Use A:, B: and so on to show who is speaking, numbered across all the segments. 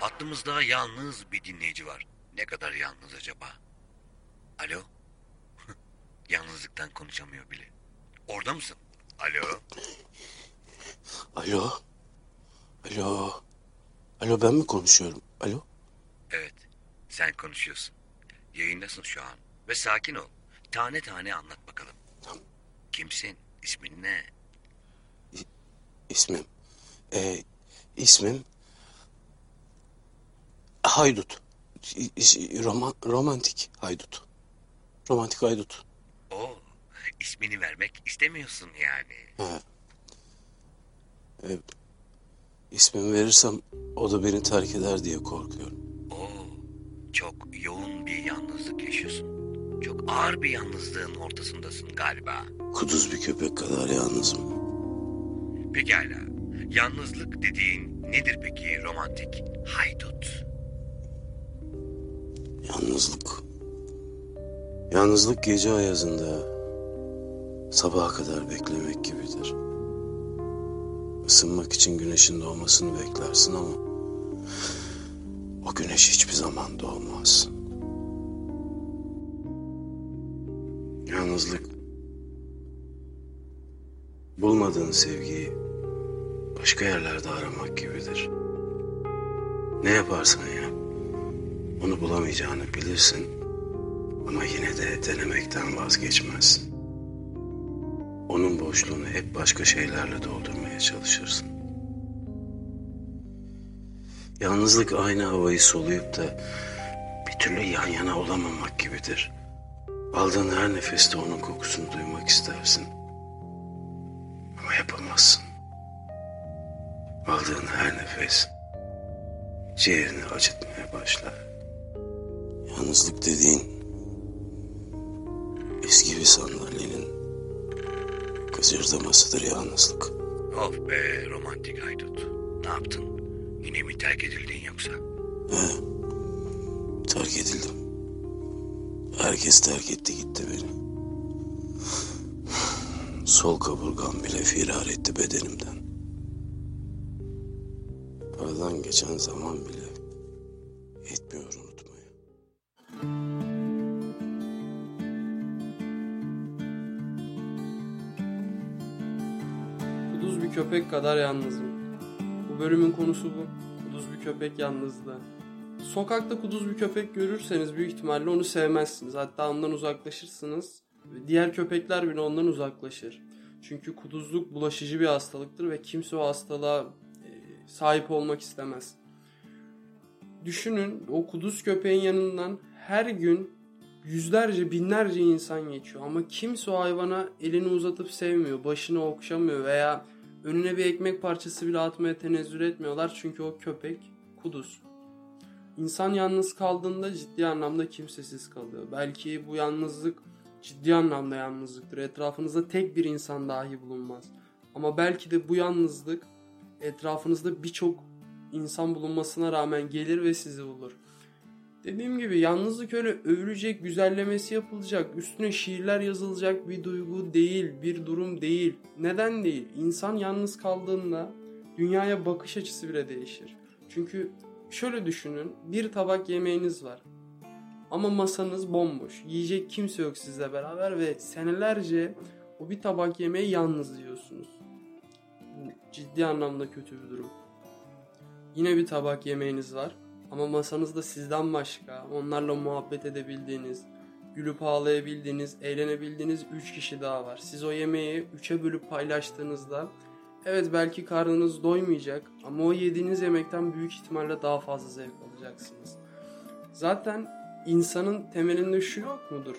A: Hattımızda yalnız bir dinleyici var. Ne kadar yalnız acaba? Alo? Yalnızlıktan konuşamıyor bile. Orada mısın? Alo?
B: Alo? Alo? Alo ben mi konuşuyorum? Alo?
A: Evet, sen konuşuyorsun. Yayındasın şu an. Ve sakin ol. Tane tane anlat bakalım.
B: Tamam.
A: Kimsin? İsmin ne?
B: İsmim. Ee, ismim Haydut. Roman, romantik Haydut. Romantik Haydut.
A: Oo, ismini vermek istemiyorsun yani.
B: Ha. Ee, ismimi verirsem o da beni terk eder diye korkuyorum.
A: Oo, çok yoğun bir yalnızlık yaşıyorsun. Çok ağır bir yalnızlığın ortasındasın galiba.
B: Kuduz bir köpek kadar yalnızım.
A: Pekala. Yalnızlık dediğin nedir peki romantik haydut?
B: Yalnızlık. Yalnızlık gece ayazında sabaha kadar beklemek gibidir. Isınmak için güneşin doğmasını beklersin ama o güneş hiçbir zaman doğmaz. Yalnızlık bulmadığın sevgiyi başka yerlerde aramak gibidir. Ne yaparsan yap onu bulamayacağını bilirsin ama yine de denemekten vazgeçmezsin. Onun boşluğunu hep başka şeylerle doldurmaya çalışırsın. Yalnızlık aynı havayı soluyup da bir türlü yan yana olamamak gibidir. Aldığın her nefeste onun kokusunu duymak istersin. Ama yapamazsın. Aldığın her nefes ciğerini acıtmaya başlar. Yalnızlık dediğin eski bir sandalyenin gıcırdamasıdır yalnızlık.
A: Of be romantik haydut. Ne yaptın? Yine mi terk edildin yoksa?
B: He, terk edildim. Herkes terk etti gitti beni. Sol kaburgam bile firar etti bedenimden. Aradan geçen zaman bile yetmiyor
C: Kuduz bir köpek kadar yalnızım. Bu bölümün konusu bu. Kuduz bir köpek yalnızlığı. Sokakta kuduz bir köpek görürseniz büyük ihtimalle onu sevmezsiniz. Hatta ondan uzaklaşırsınız. Ve diğer köpekler bile ondan uzaklaşır. Çünkü kuduzluk bulaşıcı bir hastalıktır ve kimse o hastalığa e, sahip olmak istemez. Düşünün o kuduz köpeğin yanından her gün yüzlerce binlerce insan geçiyor ama kimse o hayvana elini uzatıp sevmiyor, başını okşamıyor veya önüne bir ekmek parçası bile atmaya tenezzül etmiyorlar çünkü o köpek kuduz. İnsan yalnız kaldığında ciddi anlamda kimsesiz kalıyor. Belki bu yalnızlık ciddi anlamda yalnızlıktır. Etrafınızda tek bir insan dahi bulunmaz. Ama belki de bu yalnızlık etrafınızda birçok insan bulunmasına rağmen gelir ve sizi bulur. Dediğim gibi yalnızlık öyle övülecek, güzellemesi yapılacak, üstüne şiirler yazılacak bir duygu değil, bir durum değil. Neden değil? İnsan yalnız kaldığında dünyaya bakış açısı bile değişir. Çünkü şöyle düşünün, bir tabak yemeğiniz var. Ama masanız bomboş. Yiyecek kimse yok sizle beraber ve senelerce o bir tabak yemeği yalnız yiyorsunuz. Ciddi anlamda kötü bir durum. Yine bir tabak yemeğiniz var. Ama masanızda sizden başka onlarla muhabbet edebildiğiniz, gülüp ağlayabildiğiniz, eğlenebildiğiniz 3 kişi daha var. Siz o yemeği 3'e bölüp paylaştığınızda evet belki karnınız doymayacak ama o yediğiniz yemekten büyük ihtimalle daha fazla zevk alacaksınız. Zaten insanın temelinde şu yok mudur?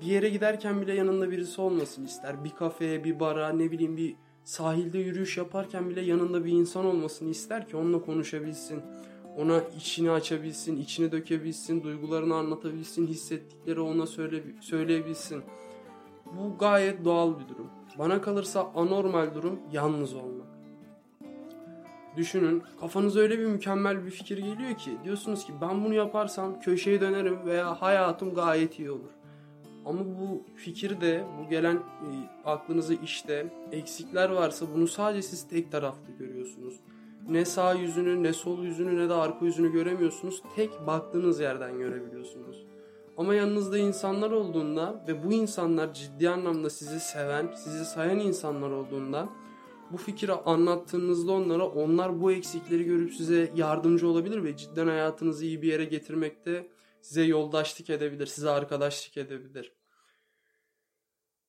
C: Bir yere giderken bile yanında birisi olmasın ister. Bir kafeye, bir bara, ne bileyim bir sahilde yürüyüş yaparken bile yanında bir insan olmasını ister ki onunla konuşabilsin ona içini açabilsin, içini dökebilsin, duygularını anlatabilsin, hissettikleri ona söyle, söyleyebilsin. Bu gayet doğal bir durum. Bana kalırsa anormal durum yalnız olmak. Düşünün kafanıza öyle bir mükemmel bir fikir geliyor ki diyorsunuz ki ben bunu yaparsam köşeye dönerim veya hayatım gayet iyi olur. Ama bu fikirde, bu gelen e, aklınıza işte eksikler varsa bunu sadece siz tek taraflı görüyorsunuz. Ne sağ yüzünü, ne sol yüzünü, ne de arka yüzünü göremiyorsunuz. Tek baktığınız yerden görebiliyorsunuz. Ama yanınızda insanlar olduğunda ve bu insanlar ciddi anlamda sizi seven, sizi sayan insanlar olduğunda bu fikri anlattığınızda onlara onlar bu eksikleri görüp size yardımcı olabilir ve cidden hayatınızı iyi bir yere getirmekte size yoldaşlık edebilir, size arkadaşlık edebilir.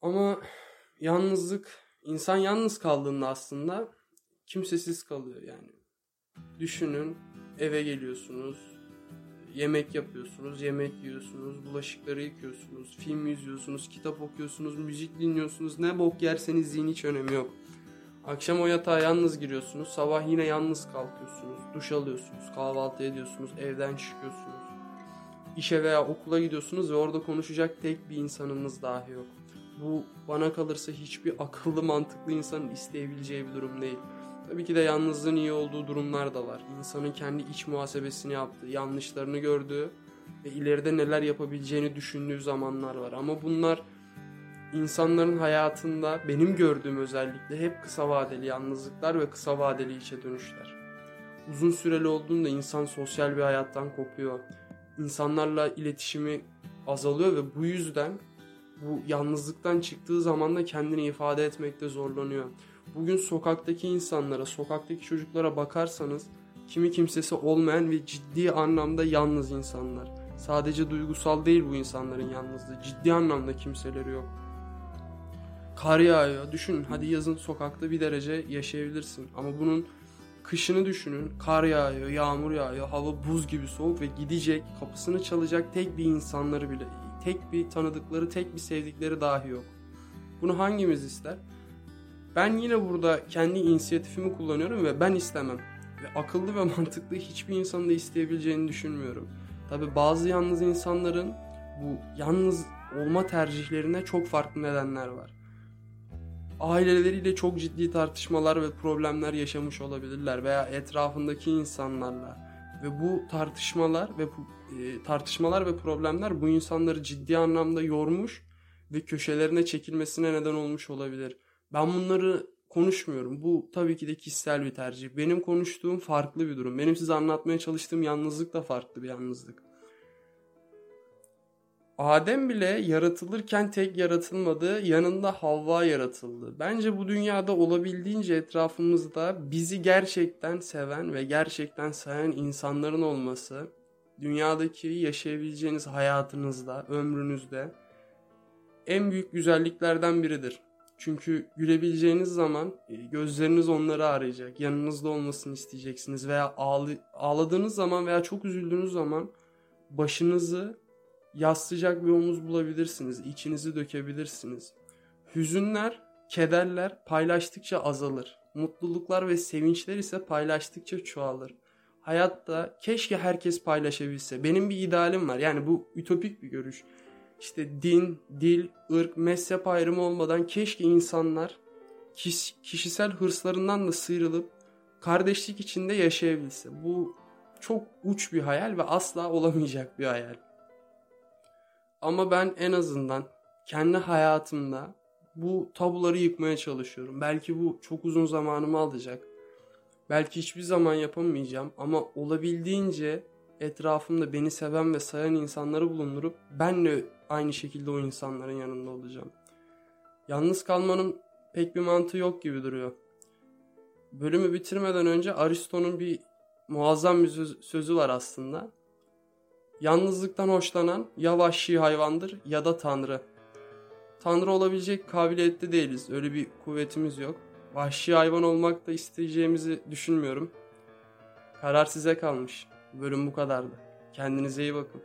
C: Ama yalnızlık, insan yalnız kaldığında aslında kimsesiz kalıyor yani. Düşünün eve geliyorsunuz, yemek yapıyorsunuz, yemek yiyorsunuz, bulaşıkları yıkıyorsunuz, film izliyorsunuz, kitap okuyorsunuz, müzik dinliyorsunuz. Ne bok yerseniz yiyin hiç önemi yok. Akşam o yatağa yalnız giriyorsunuz, sabah yine yalnız kalkıyorsunuz, duş alıyorsunuz, kahvaltı ediyorsunuz, evden çıkıyorsunuz. İşe veya okula gidiyorsunuz ve orada konuşacak tek bir insanınız dahi yok. Bu bana kalırsa hiçbir akıllı mantıklı insanın isteyebileceği bir durum değil. Tabii ki de yalnızlığın iyi olduğu durumlar da var. İnsanın kendi iç muhasebesini yaptığı, yanlışlarını gördüğü ve ileride neler yapabileceğini düşündüğü zamanlar var. Ama bunlar insanların hayatında benim gördüğüm özellikle hep kısa vadeli yalnızlıklar ve kısa vadeli içe dönüşler. Uzun süreli olduğunda insan sosyal bir hayattan kopuyor. İnsanlarla iletişimi azalıyor ve bu yüzden bu yalnızlıktan çıktığı zaman da kendini ifade etmekte zorlanıyor. Bugün sokaktaki insanlara, sokaktaki çocuklara bakarsanız kimi kimsesi olmayan ve ciddi anlamda yalnız insanlar. Sadece duygusal değil bu insanların yalnızlığı. Ciddi anlamda kimseleri yok. Kar yağıyor. Düşünün hadi yazın sokakta bir derece yaşayabilirsin. Ama bunun kışını düşünün. Kar yağıyor, yağmur yağıyor, hava buz gibi soğuk ve gidecek, kapısını çalacak tek bir insanları bile, tek bir tanıdıkları, tek bir sevdikleri dahi yok. Bunu hangimiz ister? Ben yine burada kendi inisiyatifimi kullanıyorum ve ben istemem. Ve akıllı ve mantıklı hiçbir insanın da isteyebileceğini düşünmüyorum. Tabi bazı yalnız insanların bu yalnız olma tercihlerine çok farklı nedenler var. Aileleriyle çok ciddi tartışmalar ve problemler yaşamış olabilirler veya etrafındaki insanlarla ve bu tartışmalar ve e, tartışmalar ve problemler bu insanları ciddi anlamda yormuş ve köşelerine çekilmesine neden olmuş olabilir. Ben bunları konuşmuyorum. Bu tabii ki de kişisel bir tercih. Benim konuştuğum farklı bir durum. Benim size anlatmaya çalıştığım yalnızlık da farklı bir yalnızlık. Adem bile yaratılırken tek yaratılmadı, yanında Havva yaratıldı. Bence bu dünyada olabildiğince etrafımızda bizi gerçekten seven ve gerçekten sayan insanların olması, dünyadaki yaşayabileceğiniz hayatınızda, ömrünüzde en büyük güzelliklerden biridir. Çünkü gülebileceğiniz zaman e, gözleriniz onları arayacak. Yanınızda olmasını isteyeceksiniz veya ağladığınız zaman veya çok üzüldüğünüz zaman başınızı yaslayacak bir omuz bulabilirsiniz. içinizi dökebilirsiniz. Hüzünler, kederler paylaştıkça azalır. Mutluluklar ve sevinçler ise paylaştıkça çoğalır. Hayatta keşke herkes paylaşabilse. Benim bir idealim var. Yani bu ütopik bir görüş işte din, dil, ırk, mezhep ayrımı olmadan keşke insanlar kişisel hırslarından da sıyrılıp kardeşlik içinde yaşayabilse. Bu çok uç bir hayal ve asla olamayacak bir hayal. Ama ben en azından kendi hayatımda bu tabuları yıkmaya çalışıyorum. Belki bu çok uzun zamanımı alacak. Belki hiçbir zaman yapamayacağım ama olabildiğince etrafımda beni seven ve sayan insanları bulundurup benle aynı şekilde o insanların yanında olacağım. Yalnız kalmanın pek bir mantığı yok gibi duruyor. Bölümü bitirmeden önce Aristo'nun bir muazzam bir sözü var aslında. Yalnızlıktan hoşlanan ya vahşi hayvandır ya da tanrı. Tanrı olabilecek kabiliyette değiliz. Öyle bir kuvvetimiz yok. Vahşi hayvan olmak da isteyeceğimizi düşünmüyorum. Karar size kalmış. Bölüm bu kadardı. Kendinize iyi bakın.